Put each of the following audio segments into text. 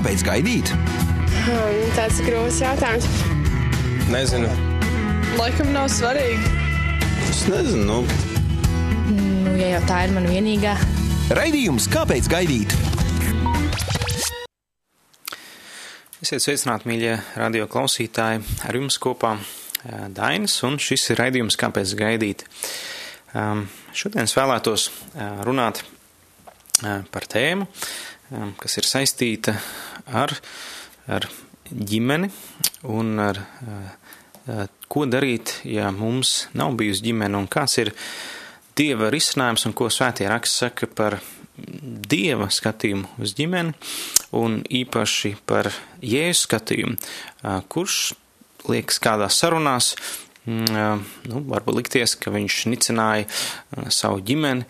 kāpēc gaidīt? Hmm, tāds grūts jautājums. Nezinu. Laikam nav svarīgi. Es nezinu. Nu. Nu, ja jau tā ir mana vienīgā. Raidījums Kāpēc gaidīt? Esiet sveicināti, mīļie radio klausītāji, ar jums kopā Dainis, un šis ir raidījums Kāpēc gaidīt. Um, šodien es vēlētos uh, runāt uh, par tēmu, um, kas ir saistīta ar, ar ģimeni un ar ko darīt, ja mums nav bijusi ģimene un kāds ir Dieva risinājums un ko svētie raksts saka par Dieva skatījumu uz ģimeni un īpaši par Jēzus skatījumu, kurš liekas kādās sarunās, nu, varbūt likties, ka viņš nicināja savu ģimeni,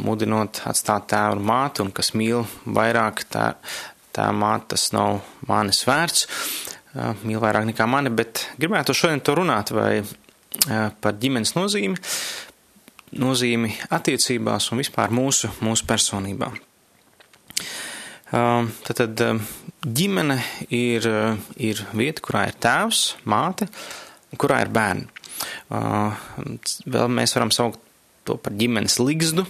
mudinot atstāt tēvu un mātu, un kas mīl vairāk tā, tā māte, tas nav manis vērts, mīl vairāk nekā mani, bet gribētu šodien to runāt vai par ģimenes nozīmi, nozīmi attiecībās un vispār mūsu, mūsu personībā. Tātad ģimene ir, ir vieta, kurā ir tēvs, māte, kurā ir bērni. Vēl mēs varam saukt to par ģimenes ligzdu,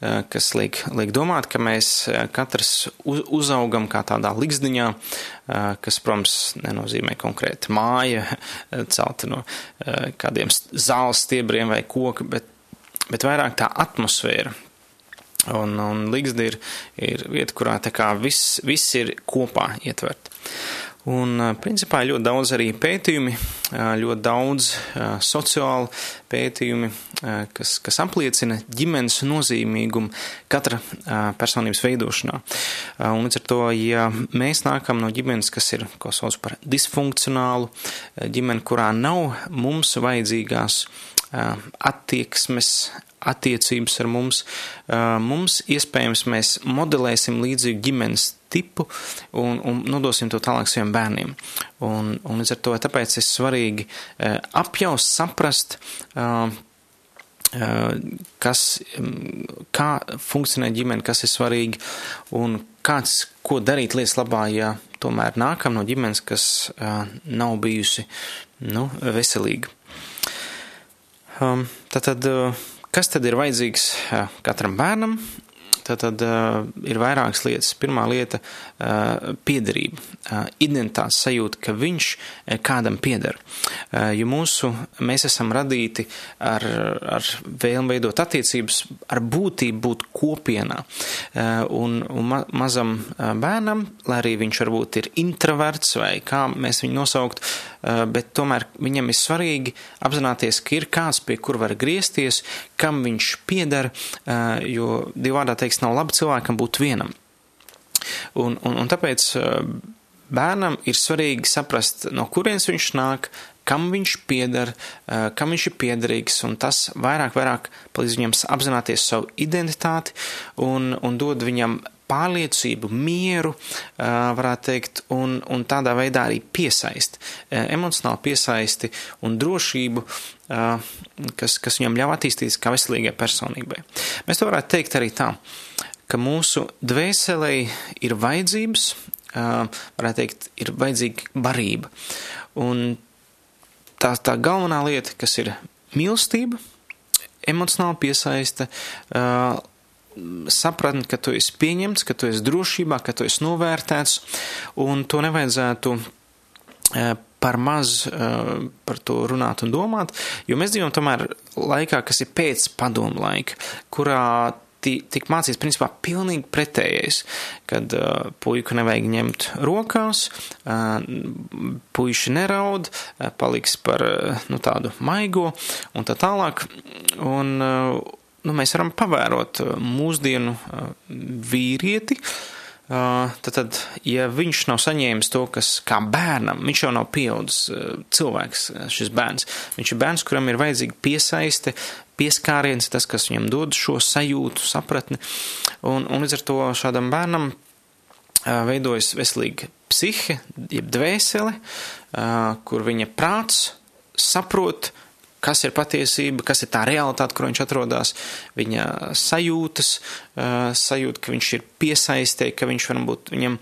kas liek, liek domāt, ka mēs katrs uzaugam kā tādā ligzdiņā, kas, protams, nenozīmē konkrēti māja, celta no kādiem zāles stiebriem vai koka, bet bet vairāk tā atmosfēra. Un, un Ligzda ir, ir vieta, kurā tā kā viss, viss ir kopā ietvert. Un, principā, ļoti daudz arī pētījumi, ļoti daudz sociāli pētījumi, kas, kas apliecina ģimenes nozīmīgumu katra personības veidošanā. Un līdz ar to, ja mēs nākam no ģimenes, kas ir, ko sauc par disfunkcionālu, ģimeni, kurā nav mums vajadzīgās attieksmes, attiecības ar mums, mums iespējams mēs modelēsim līdzīgu ģimenes tipu un, un nodosim to tālāk saviem bērniem. Un, un līdz ar to tāpēc ir svarīgi apjaust, saprast, kas, kā funkcionē ģimene, kas ir svarīgi un kāds, ko darīt lietas labā, ja tomēr nākam no ģimenes, kas nav bijusi nu, veselīga. Um, tātad, uh, kas tad ir vajadzīgs uh, katram bērnam? Tātad uh, ir vairākas lietas. Pirmā lieta uh, - piederība, uh, identitātes sajūta, ka viņš kādam pieder. Uh, jo mūsu, mēs esam radīti ar, ar vēlmu veidot attiecības, ar būtību būt kopienā. Uh, un un ma mazam bērnam, lai arī viņš varbūt ir introverts vai kā mēs viņu nosaukt, uh, bet tomēr viņam ir svarīgi apzināties, ka ir kāds, pie kur var griezties, kam viņš pieder, uh, jo divādā teiks, nav labi cilvēkam būt vienam. Un, un, un tāpēc bērnam ir svarīgi saprast, no kurienes viņš nāk, kam viņš pieder, kam viņš ir piederīgs, un tas vairāk, vairāk palīdz viņam apzināties savu identitāti un, un dod viņam pārliecību, mieru, varētu teikt, un, un tādā veidā arī piesaist, emocionāli piesaisti un drošību, kas, kas viņam ļauj attīstīties kā veselīgai personībai. Mēs to varētu teikt arī tā, ka mūsu dvēselē ir vajadzības, varētu teikt, ir vajadzīga barība. Un tā, tā galvenā lieta, kas ir mīlestība, emocionāla piesaiste, sapratni, ka tu esi pieņemts, ka tu esi drošībā, ka tu esi novērtēts, un to nevajadzētu par maz uh, par to runāt un domāt, jo mēs dzīvojam tomēr laikā, kas ir pēc padomu laika, kurā tik mācīts, principā, pilnīgi pretējais, kad uh, puiku nevajag ņemt rokās, uh, puiši neraud, uh, paliks par uh, nu, tādu maigo un tā tālāk. Un, uh, nu, mēs varam pavērot mūsdienu uh, vīrieti, uh, Tad, tad, ja viņš nav saņēmis to, kas kā bērnam, viņš jau nav pieaudzis cilvēks, šis bērns. Viņš ir bērns, kuram ir vajadzīga piesaiste, pieskāriens, tas, kas viņam dod šo sajūtu, sapratni. Un, un līdz ar to šādam bērnam veidojas veselīga psihe, jeb dvēsele, kur viņa prāts saprot, kas ir patiesība, kas ir tā realitāte, kur viņš atrodas, viņa sajūtas, sajūta, ka viņš ir piesaistē, ka viņš varbūt viņam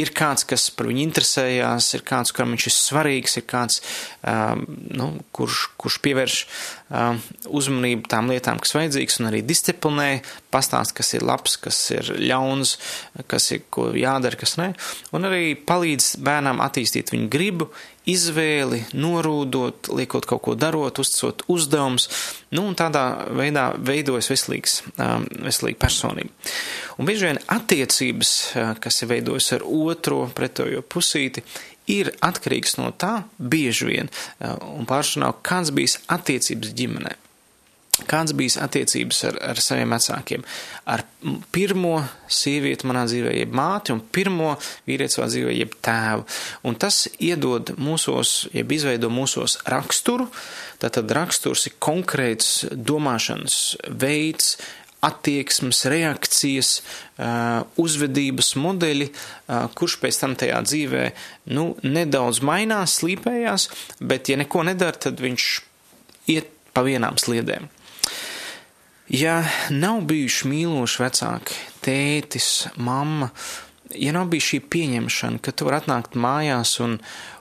ir kāds, kas par viņu interesējās, ir kāds, kuram viņš ir svarīgs, ir kāds, nu, kurš, kurš pievērš uzmanību tām lietām, kas vajadzīgs, un arī disciplinē, pastāst, kas ir labs, kas ir ļauns, kas ir, ko jādara, kas ne, un arī palīdz bērnam attīstīt viņu gribu, izvēli, norūdot, liekot kaut ko darot, uzticot uzdevums, nu, un tādā veidā veidojas veselīgs, veselīga personība. Un bieži vien attiecības, uh, kas ir veidojas ar otro pretojo pusīti, ir atkarīgs no tā, bieži vien, uh, un pāršanā, kāds bijis attiecības ģimenei. Kāds bija attiecības ar, ar saviem vecākiem? Ar pirmo sievieti manā dzīvē, jeb māti, un pirmo vīrieti savā dzīvē, jeb tēvu. Un tas iedod mūsos, jeb izveido mūsos raksturu. Tātad raksturs ir konkrēts domāšanas veids, attieksmes, reakcijas, uzvedības modeļi, kurš pēc tam tajā dzīvē nu, nedaudz mainās, slīpējās, bet ja neko nedara, tad viņš iet pa vienām sliedēm. Ja nav bijuši mīloši vecāki, tētis, mamma, ja nav bijis šī pieņemšana, ka tu vari atnākt mājās un,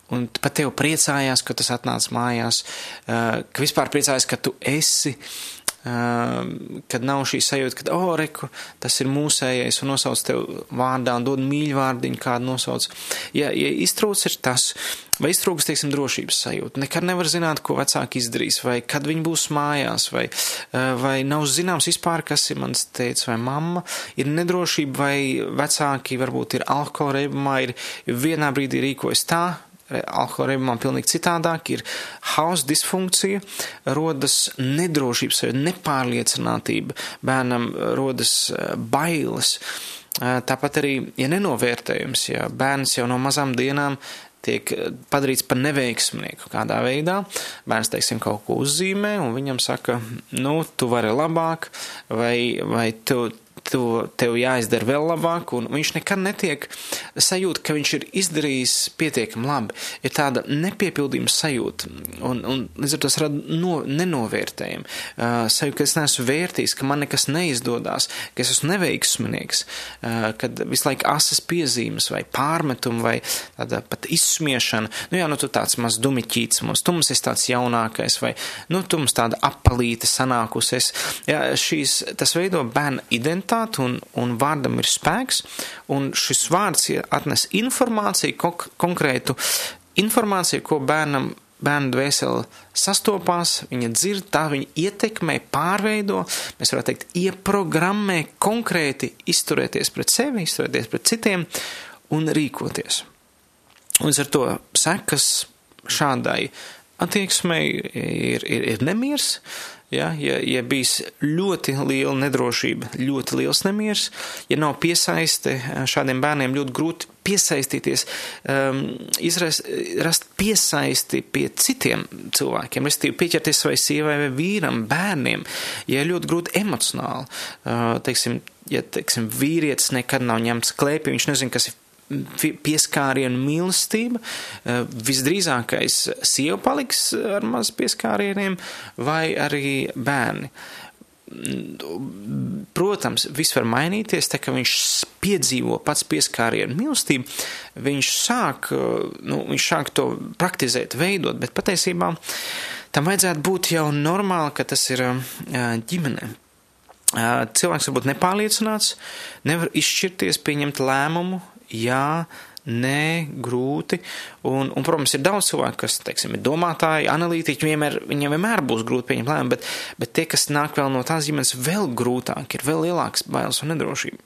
un pat tev priecājās, ka tas atnāc mājās, ka vispār priecājās, ka tu esi, Ehm, kad nav šī sajūta, ka, oh, reku, tas ir mūsējais un nosauc tev vārdā un dod mīļvārdiņu, kādu nosauc. Ja, ja iztrūks ir tas, vai iztrūks, teiksim, drošības sajūta, nekad nevar zināt, ko vecāki izdarīs, vai kad viņi būs mājās, vai, eh, vai nav zināms vispār, kas ir mans tēvs vai mamma, ir nedrošība, vai vecāki varbūt ir alkohola reibumā, ir vienā brīdī rīkojas tā, alkohola reibumā pilnīgi citādāk, ir hausa disfunkcija, rodas nedrošības, nepārliecinātība, bērnam rodas eh, bailes. Eh, tāpat arī, ja nenovērtējums, ja bērns jau no mazām dienām tiek eh, padarīts par neveiksmnieku kādā veidā. Bērns, teiksim, kaut ko uzzīmē, un viņam saka, nu, tu vari labāk, vai, vai tu, tu, tev jāizdara vēl labāk, un viņš nekad netiek sajūta, ka viņš ir izdarījis pietiekami labi. Ir tāda nepiepildījuma sajūta, un, un līdz ar to tas rada no, nenovērtējumu. Uh, sajūta, ka es neesmu vērtīgs, ka man nekas neizdodas, ka es esmu neveiksminieks, uh, kad visu laiku asas piezīmes vai pārmetumi vai tāda pat izsmiešana. Nu jā, nu tu tāds maz dumiķīts mums, tu mums esi tāds jaunākais vai, nu tu mums tāda apalīte sanākusies. Jā, šīs, tas veido bērnu identitāti identitāte un, un vārdam ir spēks, un šis vārds atnes informāciju, konk konkrētu informāciju, ko bērnam bērnu dvēseli sastopās, viņa dzird, tā viņa ietekmē, pārveido, mēs varētu teikt, ieprogrammē konkrēti izturēties pret sevi, izturēties pret citiem un rīkoties. Un ar to sekas šādai attieksmei ir, ir, ir nemiers, Ja, ja, ja bijis ļoti liela nedrošība, ļoti liels nemieris, ja nav piesaiste šādiem bērniem, ļoti grūti piesaistīties, um, izrast, rast piesaisti pie citiem cilvēkiem, respektīvi pieķerties savai sievai vai vīram, bērniem, ja ļoti grūti emocionāli, uh, teiksim, ja, teiksim, vīrietis nekad nav ņemts klēpī, viņš nezina, kas ir pieskārienu mīlestība, eh, visdrīzākais sieva paliks ar maz pieskārieniem vai arī bērni. Protams, viss var mainīties, tā ka viņš piedzīvo pats pieskārienu mīlestību, viņš sāk, nu, viņš sāk to praktizēt, veidot, bet patiesībā tam vajadzētu būt jau normāli, ka tas ir eh, ģimenē. Eh, cilvēks varbūt nepārliecināts, nevar izšķirties, pieņemt lēmumu, jā, nē, grūti. Un, un, protams, ir daudz cilvēku, kas, teiksim, ir domātāji, analītiķi, vienmēr, viņiem vienmēr būs grūti pieņemt lēmumu, bet, bet tie, kas nāk vēl no tās ģimenes, vēl grūtāk, ir vēl lielāks bailes un nedrošība.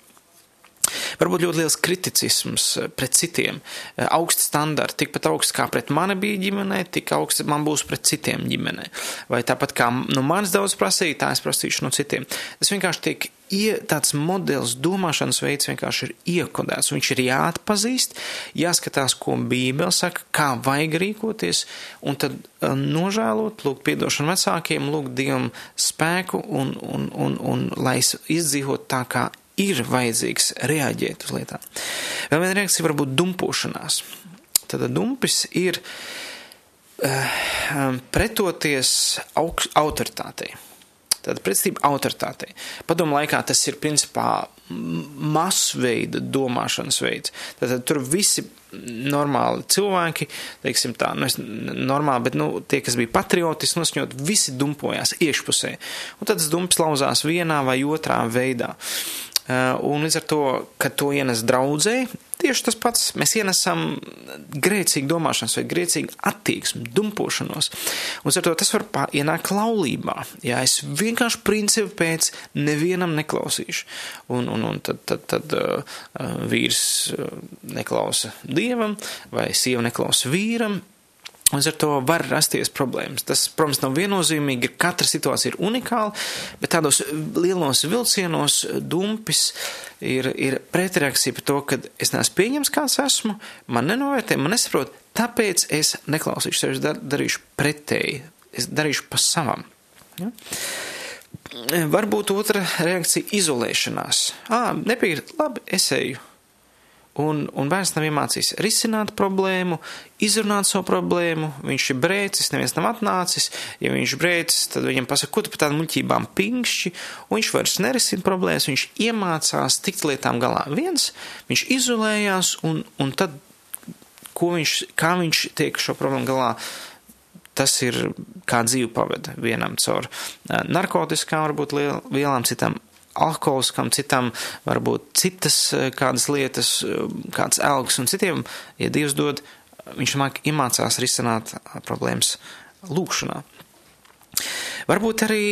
Varbūt ļoti liels kriticisms eh, pret citiem, eh, augsts standarti, tikpat augsts kā pret mani bija ģimenē, tik augsts man būs pret citiem ģimenē. Vai tāpat kā no manis daudz prasīja, tā es prasīšu no citiem. Tas vienkārši tiek ie, tāds modelis, domāšanas veids vienkārši ir iekodēts. Viņš ir jāatpazīst, jāskatās, ko Bībele saka, kā vajag rīkoties, un tad uh, nožēlot, lūgt piedošanu vecākiem, lūgt Dievam spēku un, un, un, un lai izdzīvot tā, kā ir vajadzīgs reaģēt uz lietām. Vēl viena reakcija var būt dumpošanās. Tad dumpis ir uh, pretoties augst, autoritātei. Tāda pretestība autoritātei. Padomu laikā tas ir principā masveida domāšanas veids. Tātad tur visi normāli cilvēki, teiksim tā, nu es normāli, bet, nu, tie, kas bija patriotiski nosņot, visi dumpojās iekšpusē. Un tad tas dumps lauzās vienā vai otrā veidā. Un līdz ar to, kad to ienes draudzē, tieši tas pats. Mēs ienesam grēcīgu domāšanas vai grēcīgu attieksmi, dumpošanos. Un ar to tas var ienākt laulībā. Jā, es vienkārši principu pēc nevienam neklausīšu. Un, un, un tad, tad, tad uh, vīrs neklausa dievam vai sieva neklausa vīram. Līdz ar to var rasties problēmas. Tas, protams, nav viennozīmīgi, katra situācija ir unikāla, bet tādos lielos vilcienos dumpis ir, ir pretreakcija par to, ka es neesmu pieņems, kāds esmu, man nenovērtē, man nesaprot, tāpēc es neklausīšu sevi, es darīšu pretēji, es darīšu pa savam. Ja? Varbūt otra reakcija - izolēšanās. Ā, nepiekrīt, labi, es eju Un, un bērns nav iemācījis risināt problēmu, izrunāt savu problēmu. Viņš ir brēcis, neviens nav atnācis. Ja viņš brēcis, tad viņam pasaka, ko tu par tādām muļķībām pinkšķi, un viņš vairs nerisina problēmas. Viņš iemācās tikt lietām galā viens, viņš izolējās, un, un tad, viņš, kā viņš tiek šo problēmu galā, tas ir kā dzīve pavada vienam caur narkotiskām, varbūt vielām, citam alkoholiskam, citam varbūt citas eh, kādas lietas, eh, kāds elgs un citiem, ja Dievs dod, viņš iemācās risināt eh, problēmas lūkšanā. Varbūt arī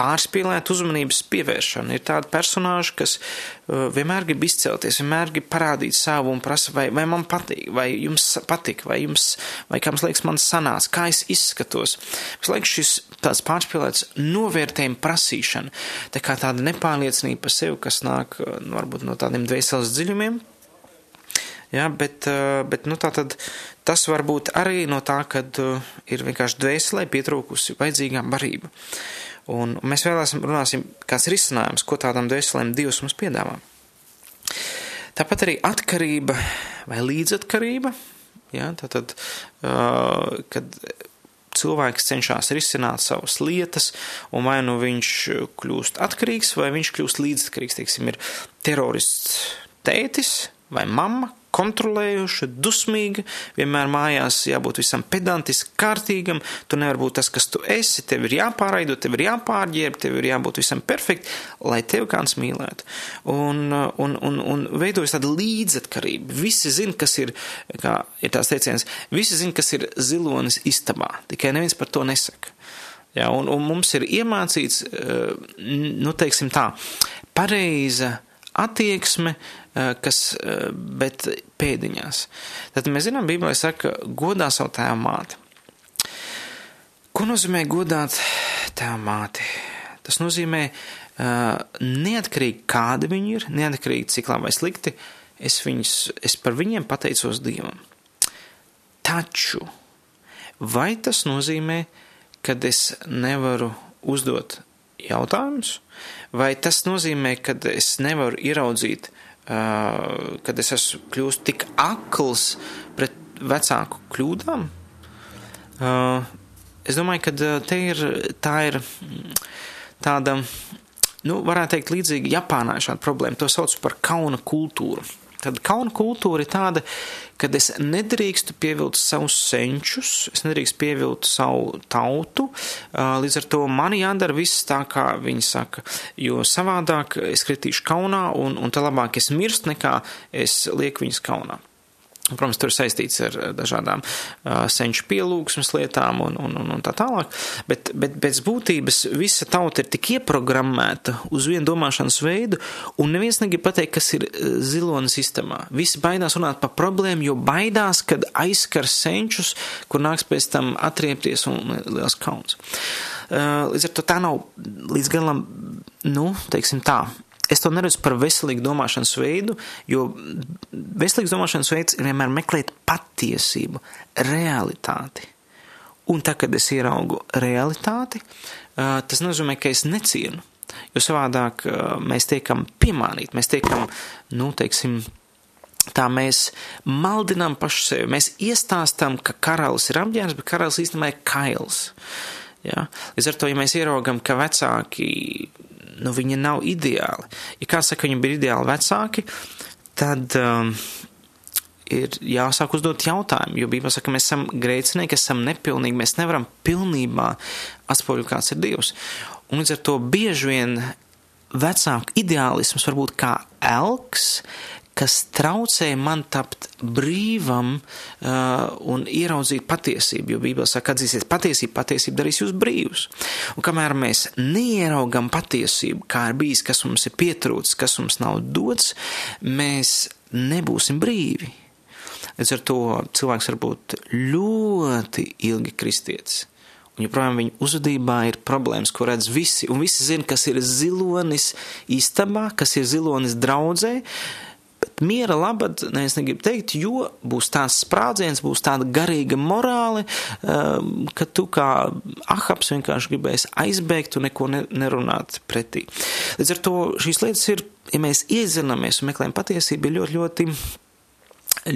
pārspīlēt uzmanības pievēršanu. Ir tādi personāži, kas uh, vienmēr grib izcelties, vienmēr grib parādīt savu un prasa, vai, vai man patīk, vai jums patīk, vai jums, vai kā mums liekas, man sanās, kā es izskatos. Visu laiku šis tāds pārspīlēts novērtējuma prasīšana, tā kā tāda nepārliecinība par sevi, kas nāk uh, nu, varbūt no tādiem dvēseles dziļumiem. Ja, bet, uh, bet nu, tā tad tas var būt arī no tā, ka ir vienkārši dvēselē pietrūkusi vajadzīgā barība. Un mēs vēlēsim runāsim, kāds ir izcinājums, ko tādam dvēselēm Dievs mums piedāvā. Tāpat arī atkarība vai līdzatkarība, ja, tātad, uh, kad cilvēks cenšas risināt savas lietas, un vai nu viņš kļūst atkarīgs, vai viņš kļūst līdzatkarīgs, teiksim, ir terorists tētis vai mamma, kontrolējoša, dusmīga, vienmēr mājās jābūt visam pedantiski, kārtīgam, tu nevar būt tas, kas tu esi, tev ir jāpāraido, tev ir jāpārģērb, tev ir jābūt visam perfekti, lai tev kāds mīlētu. Un, un, un, un veidojas tāda līdzatkarība. Visi zin, kas ir, kā ir tās teiciens, visi zin, kas ir zilonis istabā, tikai neviens par to nesaka. Ja, un, un mums ir iemācīts, nu, teiksim tā, pareiza attieksme, eh, kas, eh, bet pēdiņās. Tad mēs zinām, Bībelē saka, godā savu tēvu māti. Ko nozīmē godāt tēvu māti? Tas nozīmē uh, neatkarīgi kādi viņi ir, neatkarīgi cik labi vai slikti, es, viņus, es par viņiem pateicos Dievam. Taču vai tas nozīmē, ka es nevaru uzdot jautājumus, vai tas nozīmē, ka es nevaru ieraudzīt, kad es esmu kļūst tik akls pret vecāku kļūdām? Uh, es domāju, ka te ir, tā ir tāda, nu, varētu teikt, līdzīga Japānā šāda problēma. To sauc par kauna kultūru. Tad kauna kultūra ir tāda, kad es nedrīkstu pievilkt savus senčus, es nedrīkstu pievilkt savu tautu, līdz ar to man jādara viss tā, kā viņi saka, jo savādāk es kritīšu kaunā un, un tā labāk es mirstu, nekā es lieku viņus kaunā. Protams, tur ir saistīts ar dažādām senču pielūgsmes lietām un, un, un, un tā tālāk, bet, bet pēc būtības visa tauta ir tik ieprogrammēta uz vienu domāšanas veidu, un neviens negrib pateikt, kas ir zilonis sistemā. Visi baidās runāt par problēmu, jo baidās, kad aizskars senčus, kur nāks pēc tam atriepties un liels kauns. Līdz ar to tā nav līdz galam, nu, teiksim tā, es to neredzu par veselīgu domāšanas veidu, jo veselīgs domāšanas veids ir vienmēr meklēt patiesību, realitāti. Un tā, kad es ieraugu realitāti, tas nozīmē, ka es necienu, jo savādāk mēs tiekam piemānīti, mēs tiekam, nu, teiksim, tā mēs maldinām pašu sevi, mēs iestāstam, ka karalis ir apģērbs, bet karalis īstenībā ir kails. Ja? Līdz ar to, ja mēs ieraugam, ka vecāki nu, viņi nav ideāli. Ja kāds saka, viņi bija ideāli vecāki, tad um, ir jāsāk uzdot jautājumu, jo Bībelē saka, mēs esam grēcinieki, esam nepilnīgi, mēs nevaram pilnībā atspoguļot, kāds ir Dievs. Un līdz ar to bieži vien vecāku ideālisms var būt kā elks, kas traucē man tapt brīvam uh, un ieraudzīt patiesību, jo Bībelē saka, atzīsiet patiesību, patiesība darīs jūs brīvus. Un kamēr mēs neieraugam patiesību, kā ir bijis, kas mums ir pietrūcis, kas mums nav dots, mēs nebūsim brīvi. Līdz ar to cilvēks var būt ļoti ilgi kristietis. Un joprojām viņa uzvedībā ir problēmas, ko redz visi. Un visi zina, kas ir zilonis istabā, kas ir zilonis draudzē. Bet miera labad, ne, es negribu teikt, jo būs tāds sprādziens, būs tāda garīga morāle, um, ka tu kā ahaps vienkārši gribēsi aizbēgt un neko ne, nerunāt pretī. Līdz ar to šīs lietas ir, ja mēs iezināmies un meklējam patiesību, ir ļoti, ļoti,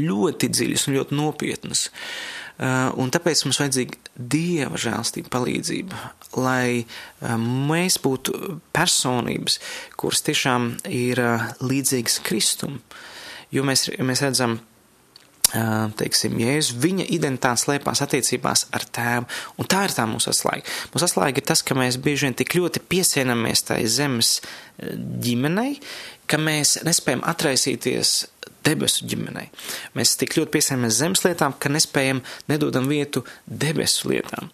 ļoti dziļas un ļoti nopietnas. Uh, un tāpēc mums vajadzīga dieva žēlstība, palīdzība, lai uh, mēs būtu personības, kuras tiešām ir uh, līdzīgas Kristum. Jo mēs, mēs redzam, teiksim, Jēzus, viņa identitāte slēpās attiecībās ar tēvu, un tā ir tā mūsu atslēga. Mūsu atslēga ir tas, ka mēs bieži vien tik ļoti piesienamies tai zemes ģimenei, ka mēs nespējam atraisīties debesu ģimenei. Mēs tik ļoti piesaimies zemes lietām, ka nespējam, nedodam vietu debesu lietām.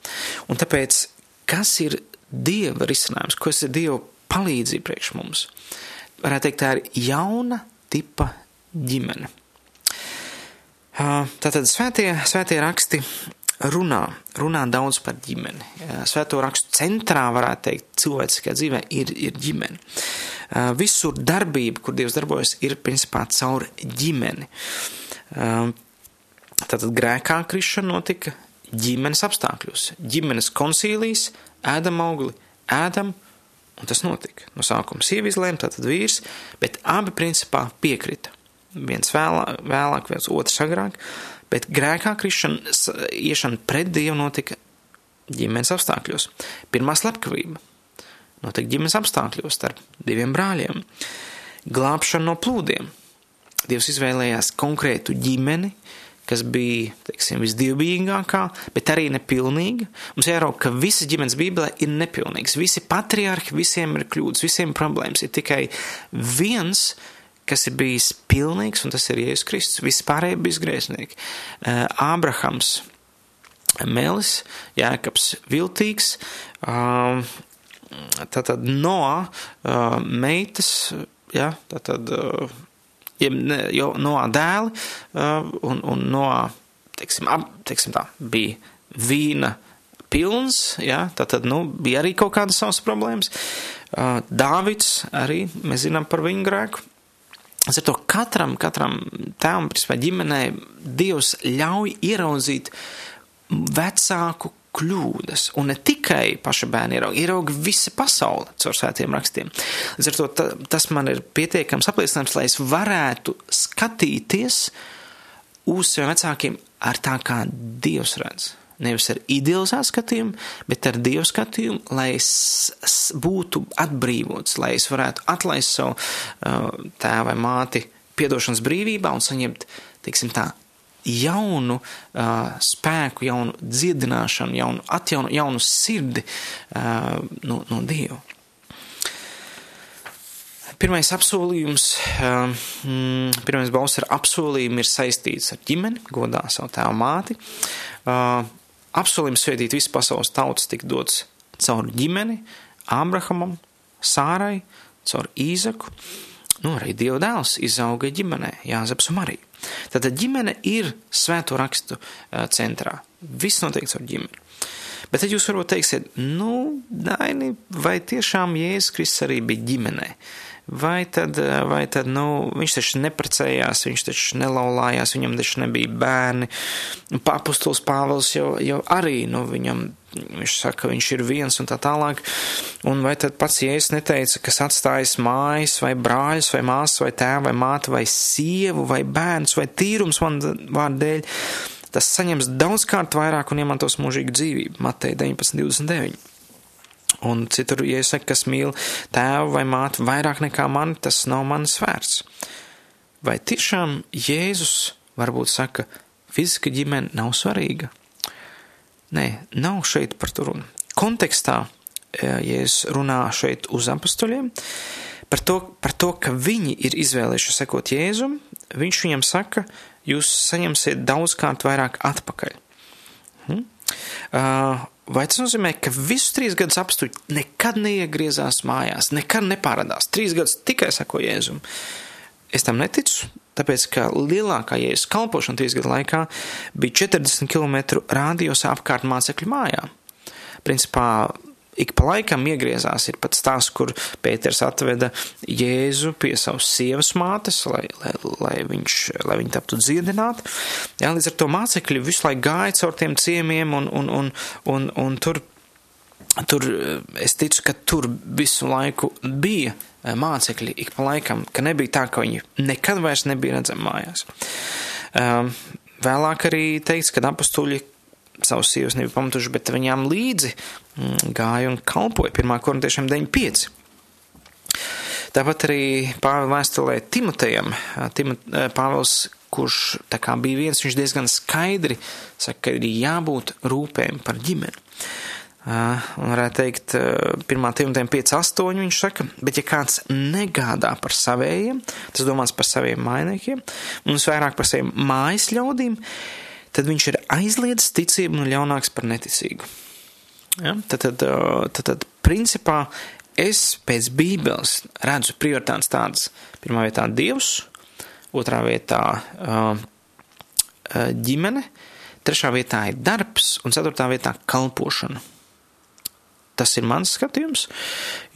Un tāpēc, kas ir Dieva risinājums, kas ir Dieva palīdzība priekš mums? Varētu teikt, tā ir jauna tipa ģimene. Tātad svētie, svētie raksti runā, runā daudz par ģimeni. Svēto rakstu centrā, varētu teikt, cilvēciskajā dzīvē ir, ir ģimene. Visur darbība, kur Dievs darbojas, ir principā caur ģimeni. Tātad grēkā krišana notika ģimenes apstākļos. Ģimenes konsīlijas, ēdam augli, ēdam, un tas notika. No sākuma sieva izlēma, tātad vīrs, bet abi principā piekrita. Viens vēlāk, vēlāk viens otrs agrāk, bet grēkā krišana, iešana pret Dievu notika ģimenes apstākļos. Pirmā slepkavība notika ģimenes apstākļos starp diviem brāļiem. Glābšana no plūdiem. Dievs izvēlējās konkrētu ģimeni, kas bija, teiksim, visdievbijīgākā, bet arī nepilnīga. Mums jārauk, ka visas ģimenes bībelē ir nepilnīgas. Visi patriarhi, visiem ir kļūdas, visiem problēmas. Ir tikai viens, kas ir bijis pilnīgs, un tas ir Jēzus Kristus. Visi pārējie bija grēsnieki. Ābrahams, Melis, Jēkabs, Viltīgs, tātad Noā, meitas, ja, tātad, jau Noā dēli, un, un Noā, teiksim, ap, teiksim tā, bija vīna pilns, ja, tātad, nu, bija arī kaut kādas savas problēmas. Dāvids arī, mēs zinām par viņu grēku. Līdz ar to katram, katram tēvam, principā ģimenē, Dievs ļauj ieraudzīt vecāku kļūdas, un ne tikai paša bērni ierauga, ierauga visa pasaule caur svētiem rakstiem. Līdz ar to ta, tas man ir pietiekams apliecinājums, lai es varētu skatīties uz saviem vecākiem ar tā, kā Dievs redz. Nevis ar idealizētu skatījumu, bet ar Dievu skatījumu, lai es būtu atbrīvots, lai es varētu atlaist savu uh, tēvu vai māti piedošanas brīvībā un saņemt, teiksim tā, jaunu uh, spēku, jaunu dziedināšanu, jaunu atjaunu, jaunu sirdi uh, no, no Dieva. Pirmais apsolījums, uh, pirmais baus ar apsolījumu ir saistīts ar ģimeni, godā savu tēvu māti. Uh, apsolījums svētīt visu pasaules tautas tika dots caur ģimeni, Ābrahamam, Sārai, caur Īzaku. Nu, arī Dieva dēls izauga ģimenē, Jāzeps un Marija. Tātad ģimene ir svēto rakstu centrā. Viss notiek caur ģimeni. Bet tad jūs varbūt teiksiet, nu, Daini, vai tiešām Jēzus Kristus arī bija ģimenē? Vai tad, vai tad, nu, viņš taču neprecējās, viņš taču nelaulājās, viņam taču nebija bērni. Papustuls Pāvils jau, jau arī, nu, viņam, viņš saka, viņš ir viens un tā tālāk. Un vai tad pats Jēzus neteica, kas atstājas mājas, vai brāļus, vai māsas, vai tēvu, vai mātu, vai sievu, vai bērns, vai tīrums man vārdu dēļ, tas saņems daudzkārt vairāk un iemantos mūžīgu dzīvību. Matei 19, 29. Un citur, ja es saku, kas mīl tēvu vai mātu vairāk nekā mani, tas nav manis vērts. Vai tiešām Jēzus varbūt saka, fiziska ģimene nav svarīga? Nē, nav šeit par to runu. Kontekstā, ja es runā šeit uz apstuļiem, par to, par to, ka viņi ir izvēlējuši sekot Jēzum, viņš viņam saka, jūs saņemsiet daudzkārt vairāk atpakaļ. Hmm? Uh, vai tas nozīmē, ka visus trīs gadus apstuļi nekad neiegriezās mājās, nekad nepāradās, trīs gadus tikai seko Jēzum? Es tam neticu, tāpēc, ka lielākā jēzus kalpošana trīs gadu laikā bija 40 km rādījos apkārt mācekļu mājām. Principā ik pa laikam iegriezās. Ir pat stāsts, kur Pēters atveda Jēzu pie savas sievas mātes, lai, lai, lai, viņš, lai viņa taptu dziedināta. Jā, līdz ar to mācekļi visu laiku gāja caur tiem ciemiem, un, un, un, un, un tur, tur es ticu, ka tur visu laiku bija mācekļi ik pa laikam, ka nebija tā, ka viņi nekad vairs nebija redzami mājās. Um, vēlāk arī teikts, ka apstuļi savus sievas nebija pamatuši, bet viņām līdzi mm, gāja un kalpoja 1. korintiešiem 9.5. Tāpat arī Pāvila vēstulē Timotejam, Timot, Pāvils, kurš tā kā bija viens, viņš diezgan skaidri saka, ka ir jābūt rūpēm par ģimeni. Un varētu teikt, 1. Timotejam 5.8. viņš saka, bet ja kāds negādā par savējiem, tas domāts par saviem mainiekiem, un visvairāk par saviem mājas ļaudīm, tad viņš ir aizliedzis ticību un ļaunāks par neticīgu. Ja? Tad, tad, tad, tad, principā, es pēc Bībeles redzu prioritātes tādas. Pirmā vietā Dievs, otrā vietā ģimene, trešā vietā ir darbs un ceturtā vietā kalpošana. Tas ir mans skatījums,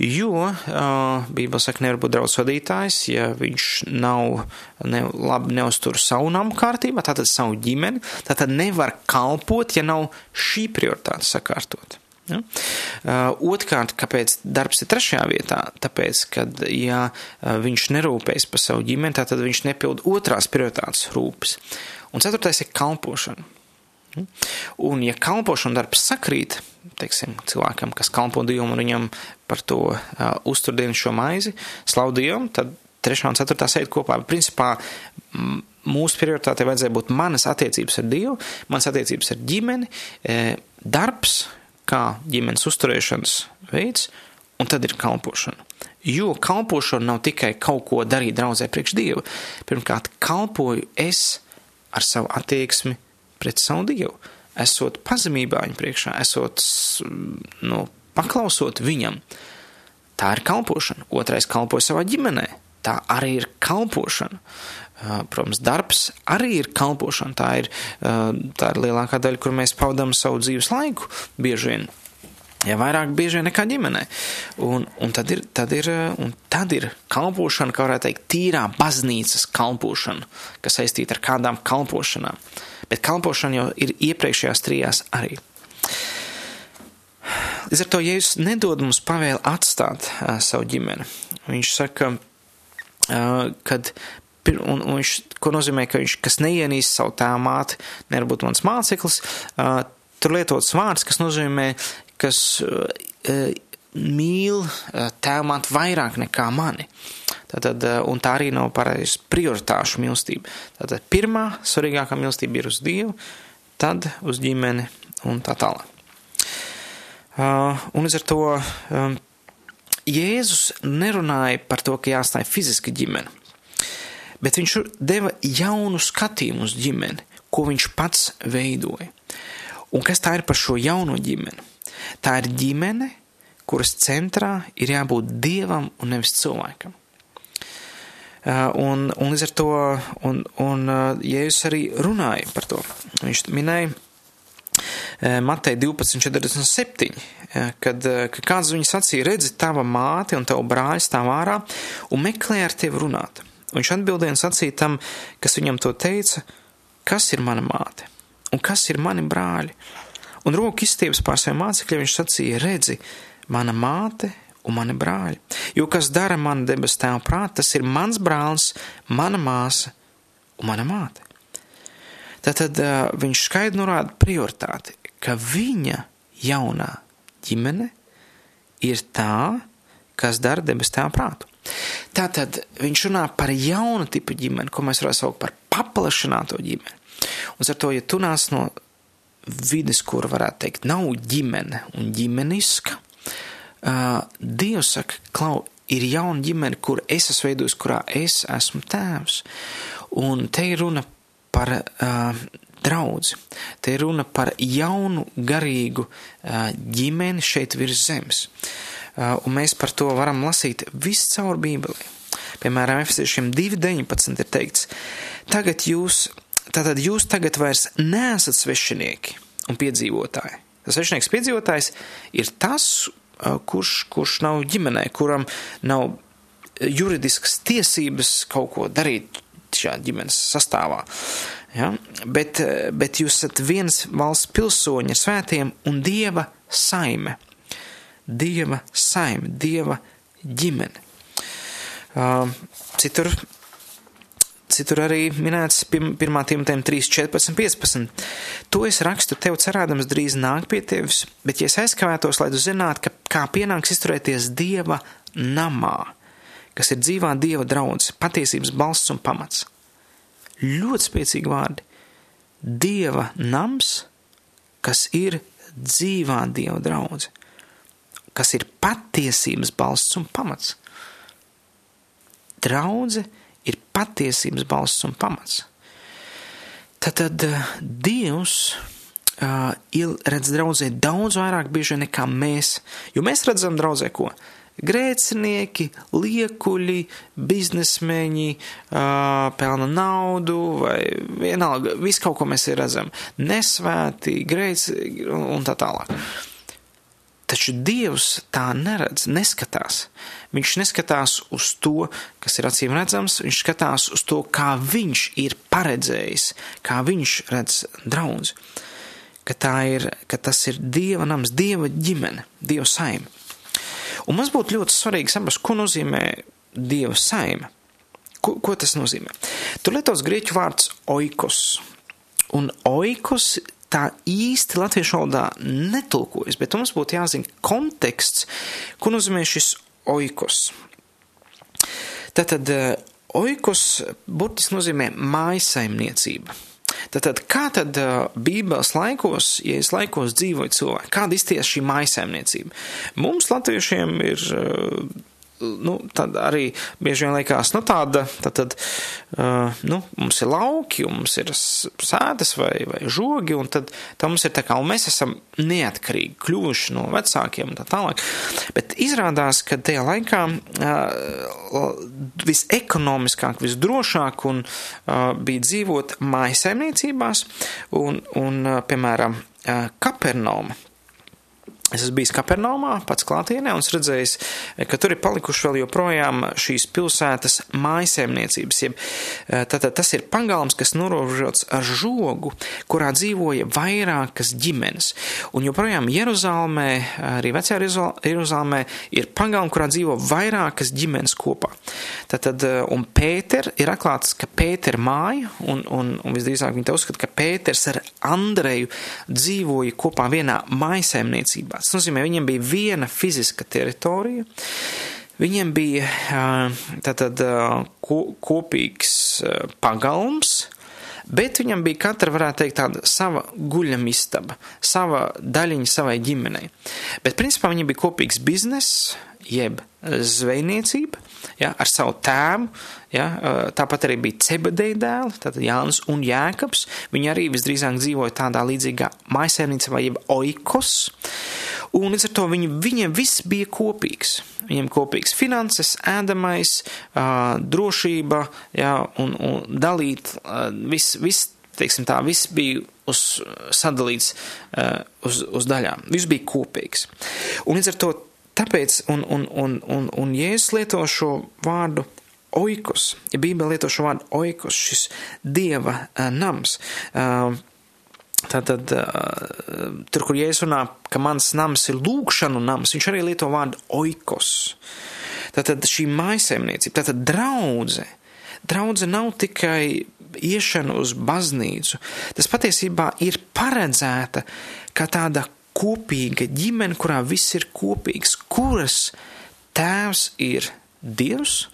jo uh, Bībele saka, nevar būt draudz vadītājs, ja viņš nav ne, labi neuztur savu namu kārtībā, tātad savu ģimeni, tātad nevar kalpot, ja nav šī prioritāte sakārtot. Ja? Uh, Otrkārt, kāpēc darbs ir trešajā vietā? Tāpēc, ka, ja viņš nerūpējas par savu ģimeni, tad viņš nepild otrās prioritātes rūpes. Un ceturtais ir kalpošana. Un, ja kalpošana darbs sakrīt, teiksim, cilvēkam, kas kalpo Dievam un viņam par to uh, uztur dienu šo maizi, slavu Dievam, tad trešā un ceturtā sēd kopā. Principā mūsu prioritāte vajadzēja būt manas attiecības ar Dievu, manas attiecības ar ģimeni, darbs, kā ģimenes uzturēšanas veids, un tad ir kalpošana. Jo kalpošana nav tikai kaut ko darīt draudzē priekš Dieva. Pirmkārt, kalpoju es ar savu attieksmi pret savu Dievu, esot pazemībā viņa priekšā, esot, nu, paklausot viņam. Tā ir kalpošana. Otrais kalpoja savā ģimenē. Tā arī ir kalpošana. Protams, darbs arī ir kalpošana. Tā ir, tā ir lielākā daļa, kur mēs pavadām savu dzīves laiku bieži vien. Ja vairāk bieži nekā ģimenē. Un, un, tad ir, tad ir, un tad ir kalpošana, kā varētu teikt, tīrā baznīcas kalpošana, kas saistīta ar kādām kalpošanām. Bet kalpošana jau ir iepriekšējās trijās arī. Līdz ar to Jēzus nedod mums pavēli atstāt uh, savu ģimeni. Viņš saka, uh, kad Un, un viņš, ko nozīmē, ka viņš, kas neienīst savu tēvu māti, nevar būt mans māceklis, uh, tur lietots vārds, kas nozīmē, kas uh, mīl uh, tēvu māti vairāk nekā mani. Tātad, un tā arī nav pareizi prioritāšu mīlestība. Tātad pirmā svarīgākā mīlestība ir uz Dievu, tad uz ģimeni un tā tālāk. Uh, un līdz ar to um, Jēzus nerunāja par to, ka jāstāj fiziska ģimene bet viņš deva jaunu skatījumu uz ģimeni, ko viņš pats veidoja. Un kas tā ir par šo jauno ģimeni? Tā ir ģimene, kuras centrā ir jābūt dievam un nevis cilvēkam. Uh, un, un līdz ar to, un, un uh, Jēzus arī runāja par to. Viņš minēja uh, Matei 12.47, kad, kad kāds viņu sacīja, redzi, tava māte un tava brāļi stāv ārā un meklē ar tevi runāt. Viņš atbildēja un sacīja tam, kas viņam to teica, kas ir mana māte un kas ir mani brāļi. Un roku izstieps pār saviem mācekļiem, viņš sacīja, redzi, mana māte un mani brāļi. Jo kas dara man debes tēva prāt, tas ir mans brālis, mana māsa un mana māte. Tātad viņš skaidri norāda prioritāti, ka viņa jaunā ģimene ir tā, kas dara debes tēva prātu. Tātad viņš runā par jaunu tipu ģimeni, ko mēs varam saukt par paplašināto ģimeni. Un ar to, ja tu nāc no vides, kur varētu teikt, nav ģimene un ģimeniska, Dievs saka, klau, ir jauna ģimene, kur es esmu veidojis, kurā es esmu tēvs. Un te ir runa par uh, draudzi. Te ir runa par jaunu garīgu uh, ģimeni šeit virs zemes. Uh, un mēs par to varam lasīt visu caur Bībeli. Piemēram, Efesiešiem 2.19 ir teikts, tagad jūs, tātad jūs tagad vairs neesat svešinieki un piedzīvotāji. Tas svešinieks piedzīvotājs ir tas, kurš, kurš nav ģimenē, kuram nav juridiskas tiesības kaut ko darīt šajā ģimenes sastāvā. Ja? Bet, bet jūs esat viens valsts pilsoņi ar svētiem un dieva saime. Dieva saime, dieva ģimene. Citur, citur arī minēts 1. Timotejam 3, 14, 15. To es rakstu tev cerādams drīz nāk pie tevis, bet ja es aizkavētos, lai tu zinātu, ka kā pienāks izturēties dieva namā, kas ir dzīvā dieva draudzes, patiesības balsts un pamats. Ļoti spēcīgi vārdi. Dieva nams, kas ir dzīvā dieva draudze, kas ir patiesības balsts un pamats. Draudze ir patiesības balsts un pamats. Tad Dievs uh, redz draudzē daudz vairāk bieži nekā mēs, jo mēs redzam draudzē ko? grēcinieki, liekuļi, biznesmeņi, uh, pelna naudu vai vienalga, visu kaut ko mēs redzam, nesvētī, grēcīgi un tā tālāk. Taču Dievs tā neredz, neskatās. Viņš neskatās uz to, kas ir acīm redzams, viņš skatās uz to, kā viņš ir paredzējis, kā viņš redz draudz. Ka, ir, ka tas ir Dieva nams, Dieva ģimene, Dieva saime. Un mums būtu ļoti svarīgi saprast, ko nozīmē Dieva saime. Ko, ko tas nozīmē? Tur lietos grieķu vārds oikos. Un oikos tā īsti latviešu valodā netulkojas, bet mums būtu jāzina konteksts, ko nozīmē šis oikos. Tātad oikos burtiski nozīmē mājasaimniecība. Tātad, kā tad Bībeles laikos, ja es laikos dzīvoju cilvēki, kāda izties šī mājasēmniecība? Mums, latviešiem, ir nu, tad arī bieži vien liekas, nu, tāda, tad, tad uh, nu, mums ir lauki, mums ir sēdes vai, vai žogi, un tad, tad mums ir tā kā, un mēs esam neatkarīgi kļuvuši no vecākiem un tā tālāk. Bet izrādās, ka tajā laikā uh, visekonomiskāk, visdrošāk un uh, bija dzīvot mājasaimniecībās, un, un uh, piemēram, uh, Kapernauma Es esmu bijis Kapernaumā, pats klātienē, un redzējis, ka tur ir palikuši vēl joprojām šīs pilsētas mājasēmniecības. Jeb, eh, tātad tas ir pagalms, kas norobežots ar žogu, kurā dzīvoja vairākas ģimenes. Un joprojām Jeruzālmē, arī vecajā Jeruzālmē, ir pagalmi, kurā dzīvo vairākas ģimenes kopā. Tātad, eh, un Pēter ir atklāts, ka Pēter māja, un, un, un visdrīzāk viņi te uzskata, ka Pēters ar Andreju dzīvoja kopā vienā mājasēmniecībā. Tas nozīmē, viņiem bija viena fiziska teritorija, viņiem bija tātad kopīgs pagalms, bet viņam bija katra, varētu teikt, tāda sava guļamistaba, sava daļiņa savai ģimenei. Bet, principā, viņam bija kopīgs bizness, jeb zvejniecība, ja, ar savu tēvu, ja, tāpat arī bija Cebedeja dēli, tātad Jānis un Jēkabs, viņi arī visdrīzāk dzīvoja tādā līdzīgā maisēmniecībā, jeb oikos, un līdz ar to viņi, viņiem viss bija kopīgs. Viņiem kopīgs finanses, ēdamais, drošība, ja, un, un dalīt, viss, viss, teiksim tā, viss bija uz sadalīts uz, uz daļām. Viss bija kopīgs. Un līdz ar to Tāpēc, un, un, un, un, un Jēzus lieto šo vārdu oikos, ja Bībele lieto šo vārdu oikos, šis dieva uh, nams. Uh, Tātad, uh, tur, kur Jēzus runā, ka mans nams ir lūkšanu nams, viņš arī lieto vārdu oikos. Tātad šī maisaimniecība, tātad draudze. Draudze nav tikai iešana uz baznīcu. Tas patiesībā ir paredzēta kā tāda kopīga ģimene, kurā viss ir kopīgs, kuras tēvs ir Dievs,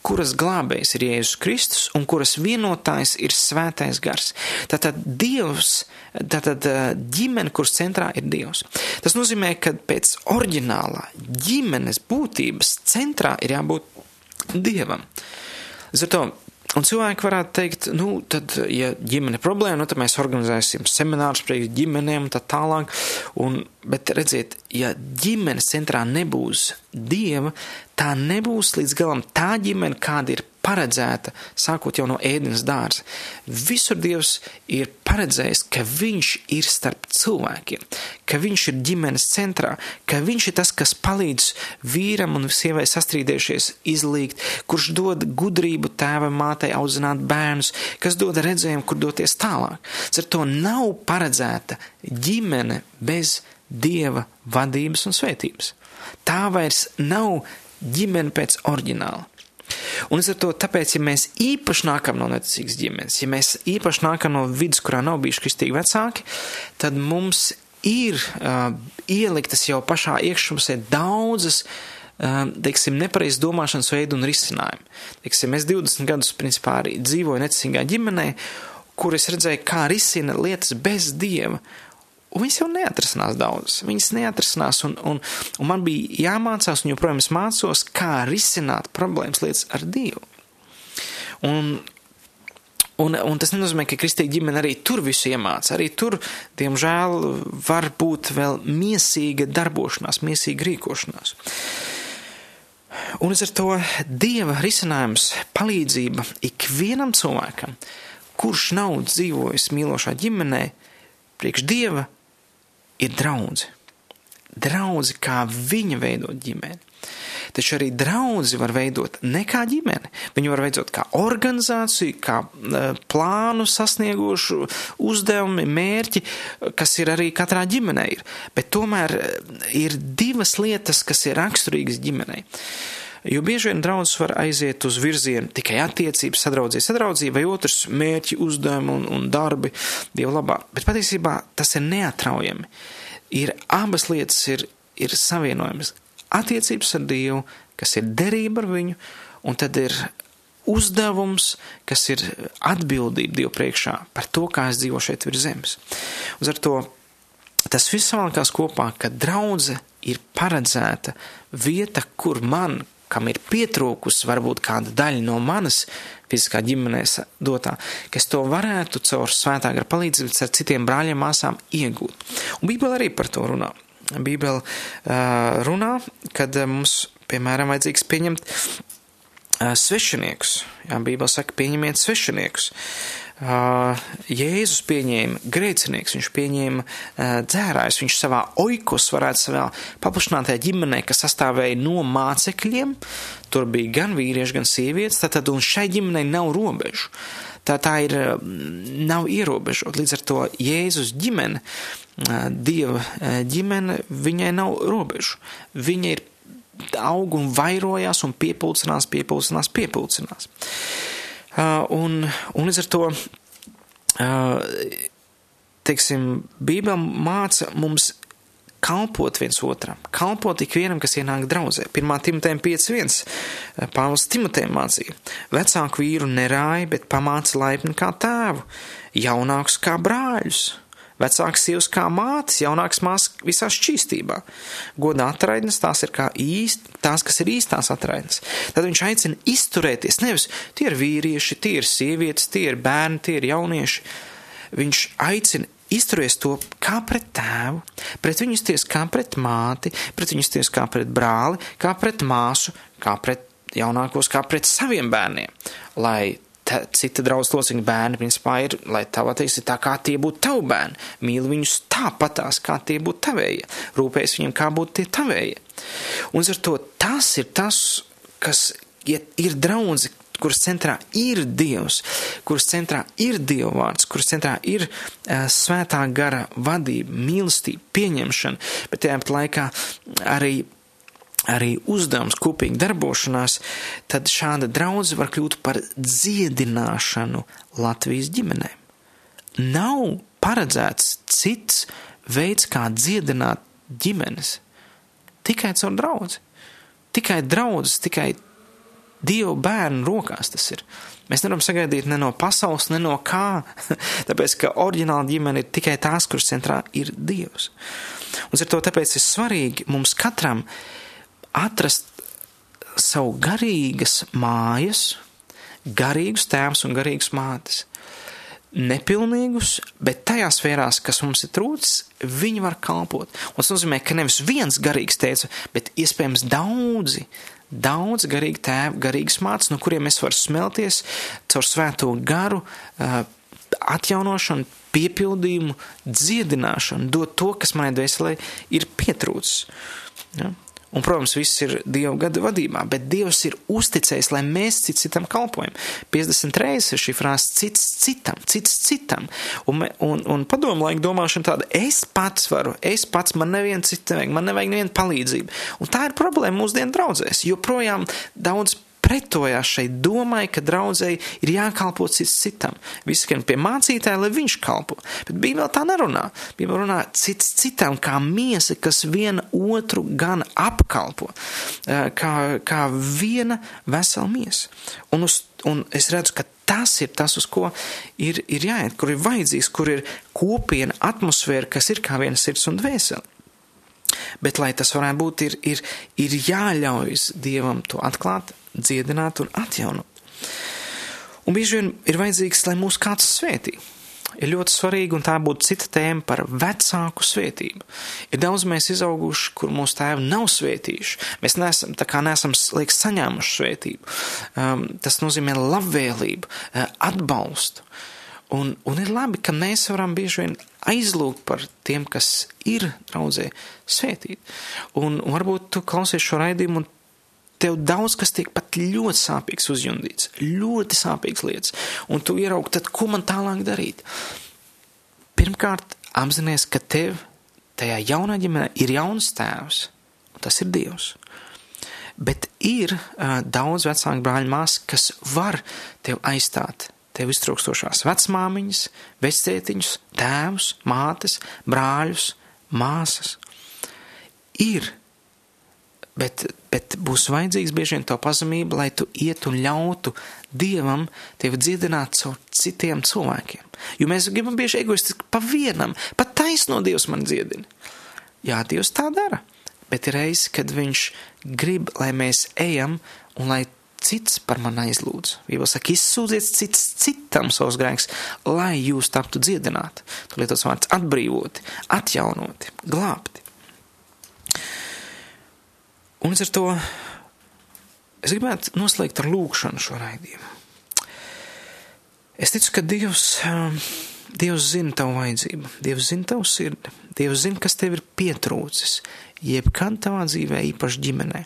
kuras glābējs ir Jēzus Kristus un kuras vienotājs ir Svētais Gars. Tātad Dievs, tātad ģimene, kuras centrā ir Dievs. Tas nozīmē, ka pēc oriģinālā ģimenes būtības centrā ir jābūt Dievam. Līdz ar to Un cilvēki varētu teikt, nu, tad, ja ģimene problēma, nu, tad mēs organizēsim seminārus priekš ģimenēm un tā tālāk. Un, bet redziet, ja ģimenes centrā nebūs dieva, tā nebūs līdz galam tā ģimene, kāda ir paredzēta, sākot jau no ēdienas dārza. Visur Dievs ir paredzējis, ka Viņš ir starp cilvēkiem, ka Viņš ir ģimenes centrā, ka Viņš ir tas, kas palīdz vīram un sievai sastrīdējušies izlīgt, kurš dod gudrību tēvam, mātei audzināt bērnus, kas dod redzējumu, kur doties tālāk. Ar to nav paredzēta ģimene bez Dieva vadības un svētības. Tā vairs nav ģimene pēc oriģināla. Un līdz ar to, tāpēc, ja mēs īpaši nākam no neticīgas ģimenes, ja mēs īpaši nākam no vidas, kurā nav bijuši kristīgi vecāki, tad mums ir uh, ieliktas jau pašā iekšpusē daudzas teiksim, nepareizas domāšanas veidu un risinājumu. Teiksim, es 20 gadus principā arī dzīvoju necīgā ģimenē, kur es redzēju, kā risina lietas bez dieva. Un viņas jau neatrasinās daudz. Viņas neatrasinās, un, un, un man bija jāmācās, un joprojām es mācos, kā risināt problēmas lietas ar Dievu. Un, Un, un tas nenozīmē, ka kristīga ģimene arī tur visu iemāca. Arī tur, diemžēl, var būt vēl miesīga darbošanās, miesīga rīkošanās. Un līdz ar to dieva risinājums, palīdzība ikvienam cilvēkam, kurš nav dzīvojis mīlošā ģimenē, priekš dieva ir draudzi. Draudzi, kā viņa veidot ģimeni. Taču arī draudzi var veidot ne kā ģimeni. Viņu var veidot kā organizāciju, kā uh, plānu sasniegušu uzdevumi, mērķi, kas ir arī katrā ģimenē. Ir. Bet tomēr ir divas lietas, kas ir raksturīgas ģimenei. Jo bieži vien draugs var aiziet uz virzienu tikai attiecības, sadraudzība, sadraudzība, vai otrs mērķi, uzdevumi un, un darbi Dieva labā. Bet patiesībā tas ir neatraujami. Ir abas lietas ir, ir savienojamas. Attiecības ar Dievu, kas ir derība ar viņu, un tad ir uzdevums, kas ir atbildība Dievu priekšā par to, kā es dzīvošu šeit virs zemes. Uz ar to tas viss savalkās kopā, ka draudze ir paredzēta vieta, kur man, kam ir pietrūkusi varbūt kāda daļa no manas fiziskā ģimenēs dotā, ka es to varētu caur svētā gara palīdzību ar citiem brāļiem māsām iegūt. Un Bībele arī par to runā. Bībele uh, runā, kad mums, piemēram, vajadzīgs pieņemt uh, svešiniekus. Jā, Bībele saka, pieņemiet svešiniekus. Uh, Jēzus pieņēma grēcinieks, viņš pieņēma dzērājus, viņš savā oikos varētu savā paplašinātajā ģimenē, kas sastāvēja no mācekļiem, tur bija gan vīrieši, gan sievietes, tātad un šai ģimenei nav robežu. Tā, tā ir, nav ierobežot. Līdz ar to Jēzus ģimene, Dieva ģimene, viņai nav robežu. Viņa ir aug un vairojās un piepulcinās, piepulcinās, piepulcinās. Un, un līdz ar to, teiksim, Bībele māca mums kalpot viens otram, kalpot ikvienam, kas ienāk draudzē. 1. Timotēm 5.1. Pāvils Timotēm mācīja, vecāku vīru nerāja, bet pamāca laipni kā tēvu, jaunākus kā brāļus Vecāks sievas kā mātes, jaunāks māsas visā šķīstībā. Goda atraidnes tās ir kā īsti, tās, kas ir īstās atraidnes. Tad viņš aicina izturēties, nevis tie ir vīrieši, tie ir sievietes, tie ir bērni, tie ir jaunieši. Viņš aicina izturies to kā pret tēvu, pret viņus ties kā pret māti, pret viņus ties kā pret brāli, kā pret māsu, kā pret jaunākos, kā pret saviem bērniem, lai ta, cita draudzes locekļu bērni, principā, ir, lai tava teiksi, tā kā tie būtu tavi bērni. Mīli viņus tāpatās, kā tie būtu tavējie. Rūpējas viņiem, kā būtu tie tavējie. Un ar to tas ir tas, kas ja ir draudzi, kuras centrā ir Dievs, kuras centrā ir Dieva vārds, kuras centrā ir uh, svētā gara vadība, mīlestība, pieņemšana, bet tajā pat laikā arī arī uzdevums kopīgi darbošanās, tad šāda draudze var kļūt par dziedināšanu Latvijas ģimenēm. Nav paredzēts cits veids, kā dziedināt ģimenes, tikai caur draudzi. Tikai draudzes, tikai Dievu bērnu rokās tas ir. Mēs nevaram sagaidīt ne no pasaules, ne no kā, tāpēc, ka oriģināla ģimene ir tikai tās, kuras centrā ir Dievs. Un ar to tāpēc ir svarīgi mums katram atrast savu garīgas mājas, garīgus tēvus un garīgus mātes. Nepilnīgus, bet tajās sfērās, kas mums ir trūcis, viņi var kalpot. Un tas nozīmē, ka nevis viens garīgs teica, bet iespējams daudzi, daudz garīgi tēvi, garīgas mātes, no kuriem es varu smelties caur svēto garu, atjaunošanu, piepildījumu, dziedināšanu, dot to, kas manai dvēselē ir pietrūcis. Ja? Un, protams, viss ir Dieva gada vadībā, bet Dievs ir uzticējis, lai mēs cits citam kalpojam. 50 reizes ir šī frāze cits citam, cits citam. Un, un, un padomu laiku domāšana tāda, es pats varu, es pats, man neviena cita nevajag, man nevajag neviena palīdzība. Un tā ir problēma mūsdienu draudzēs, jo projām daudz pretojās šai domai, ka draudzēji ir jākalpo cits citam. Visi skrien pie mācītāja, lai viņš kalpo. Bet Bībelē tā nerunā. Bībelē runā cits citam, kā miesa, kas viena otru gan apkalpo, kā, kā viena vesela miesa. Un, uz, un es redzu, ka tas ir tas, uz ko ir, ir jāiet, kur ir vajadzīgs, kur ir kopiena atmosfēra, kas ir kā viena sirds un dvēsele. Bet, lai tas varētu būt, ir, ir, ir jāļaujas Dievam to atklāt, dziedināt un atjaunot. Un bieži vien ir vajadzīgs, lai mūs kāds svētī. Ir ļoti svarīgi, un tā būtu cita tēma par vecāku svētību. Ir daudz mēs izauguši, kur mūsu tēvi nav svētījuši. Mēs neesam, tā kā neesam, liekas, saņēmuši svētību. Um, tas nozīmē labvēlību, uh, atbalstu. Un, un ir labi, ka mēs varam bieži vien aizlūgt par tiem, kas ir draudzē svētīti. Un, un varbūt tu klausies šo raidījumu un tev daudz kas tiek pat ļoti sāpīgs uzjundīts, ļoti sāpīgs lietas, un tu ieraugi, tad ko man tālāk darīt? Pirmkārt, apzināties, ka tev tajā jaunā ģimenē ir jauns tēvs, un tas ir Dievs. Bet ir uh, daudz vecāku brāļu māsu, kas var tev aizstāt tev iztrūkstošās vecmāmiņas, vecētiņus, tēvus, mātes, brāļus, māsas. Ir bet, bet būs vajadzīgs bieži vien to pazemību, lai tu iet un ļautu Dievam tevi dziedināt caur citiem cilvēkiem. Jo mēs gribam bieži egoistiski pa vienam, pat taisno Dievs man dziedina. Jā, Dievs tā dara, bet ir reizes, kad Viņš grib, lai mēs ejam un lai cits par mani aizlūdz. Bībeli saka, izsūdziet cits citam savus grēkus, lai jūs taptu dziedināti. Tur lietos vārds atbrīvoti, atjaunoti, glābti. Un līdz ar to es gribētu noslēgt ar lūkšanu šo raidījumu. Es ticu, ka Dievs, um, Dievs zina tavu vajadzību, Dievs zina tavu sirdi, Dievs zina, kas tev ir pietrūcis, jebkad tavā dzīvē, īpaši ģimenē.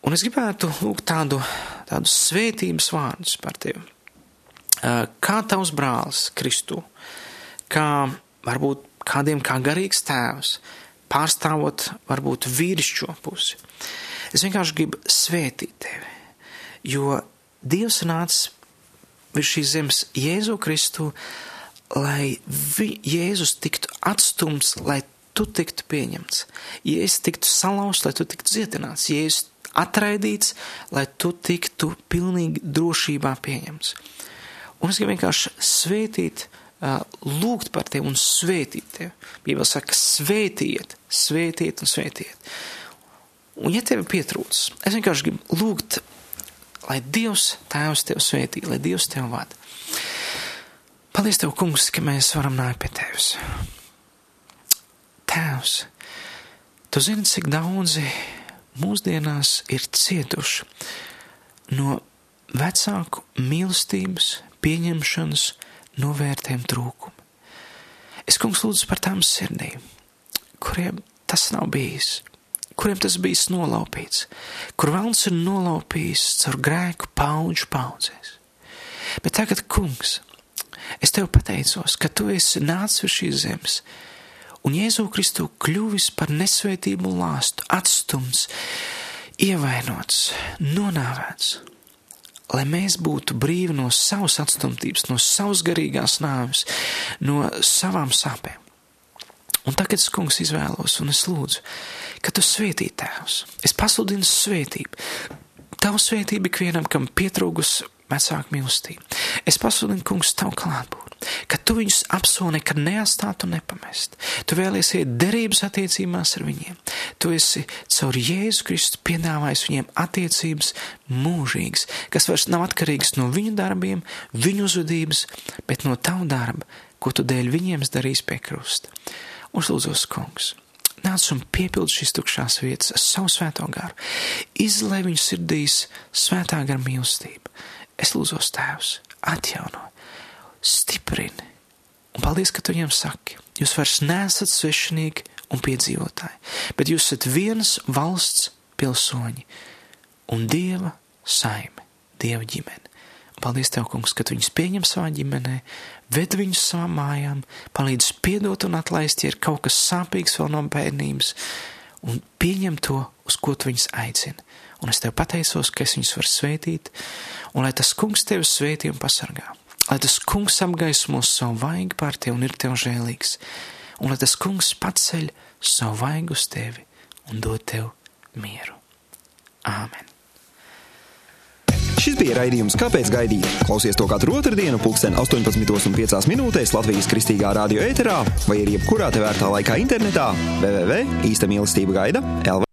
Un es gribētu lūgt tādu, tādu svētības vārdus par tevi. Uh, kā tavs brālis Kristu, kā varbūt kādiem kā garīgs tēvs, pārstāvot varbūt vīrišķo pusi. Es vienkārši gribu svētīt tevi, jo Dievs nāca virs šīs zemes Jēzu Kristu, lai vi, Jēzus tiktu atstumts, lai tu tiktu pieņemts, Jēzus tiktu salauzts, lai tu tiktu dziedināts, Jēzus atraidīts, lai tu tiktu pilnīgi drošībā pieņemts. Un es gribu vienkārši svētīt lūgt par tevi un svētīt tevi. Bībeli saka, svētiet, svētiet un svētiet. Un ja tev pietrūc, es vienkārši gribu lūgt, lai Dievs tēvs tev svētī, lai Dievs tev vada. Paldies tev, kungs, ka mēs varam nākt pie tevis. Tēvs, tu zini, cik daudzi mūsdienās ir cietuši no vecāku mīlestības, pieņemšanas, novērtējumu trūkumu. Es, kungs, lūdzu par tām sirdīm, kuriem tas nav bijis, kuriem tas bijis nolaupīts, kur vēlns ir nolaupījis caur grēku paudžu paudzēs. Bet tagad, kungs, es tev pateicos, ka tu esi nācis uz šīs zemes, un Jēzu Kristu kļuvis par nesvētību lāstu, atstums, ievainots, nonāvēts lai mēs būtu brīvi no savas atstumtības, no savas garīgās nāves, no savām sāpēm. Un tagad es, kungs, izvēlos un es lūdzu, ka tu svētī tēvs. Es pasludinu svētību. Tavu svētību ikvienam, kam pietrūgus vecāku mīlestību. Es pasludinu, kungs, tavu klātbūtni ka tu viņus apsoli nekad neatstāt un nepamest. Tu vēlies iet derības attiecībās ar viņiem. Tu esi caur Jēzu Kristu piedāvājis viņiem attiecības mūžīgas, kas vairs nav atkarīgas no viņu darbiem, viņu uzvedības, bet no tavu darba, ko tu dēļ viņiem darīs pie krusta. Uzlūdzos, kungs! Nāc un piepildi šīs tukšās vietas ar savu svēto garu. Izlai viņu sirdīs svētā gara mīlestība. Es lūdzos Tēvs, atjauno, stiprini. Un paldies, ka tu viņam saki, jūs vairs nesat svešinieki un piedzīvotāji, bet jūs esat vienas valsts pilsoņi un Dieva saime, Dieva ģimene. Paldies Tev, kungs, ka viņus pieņem savā ģimenē, ved viņus savām mājām, palīdz piedot un atlaist, ja ir kaut kas sāpīgs vēl no bērnības, un pieņem to, uz ko tu viņus aicini. Un es Tev pateicos, ka es viņus varu svētīt, un lai tas kungs Tevi svētī un pasargā lai tas kungs apgaismo savu vaigu pār tevi un ir tev žēlīgs, un lai tas kungs paceļ savu vaigu uz tevi un dod tev mieru. Āmen! Šis bija raidījums Kāpēc gaidīt? Klausies to katru otrdienu, pulksten 18,5 minūtēs Latvijas kristīgā radio ēterā vai arī jebkurā tevērtā laikā internetā www. īsta mīlestība gaida LV.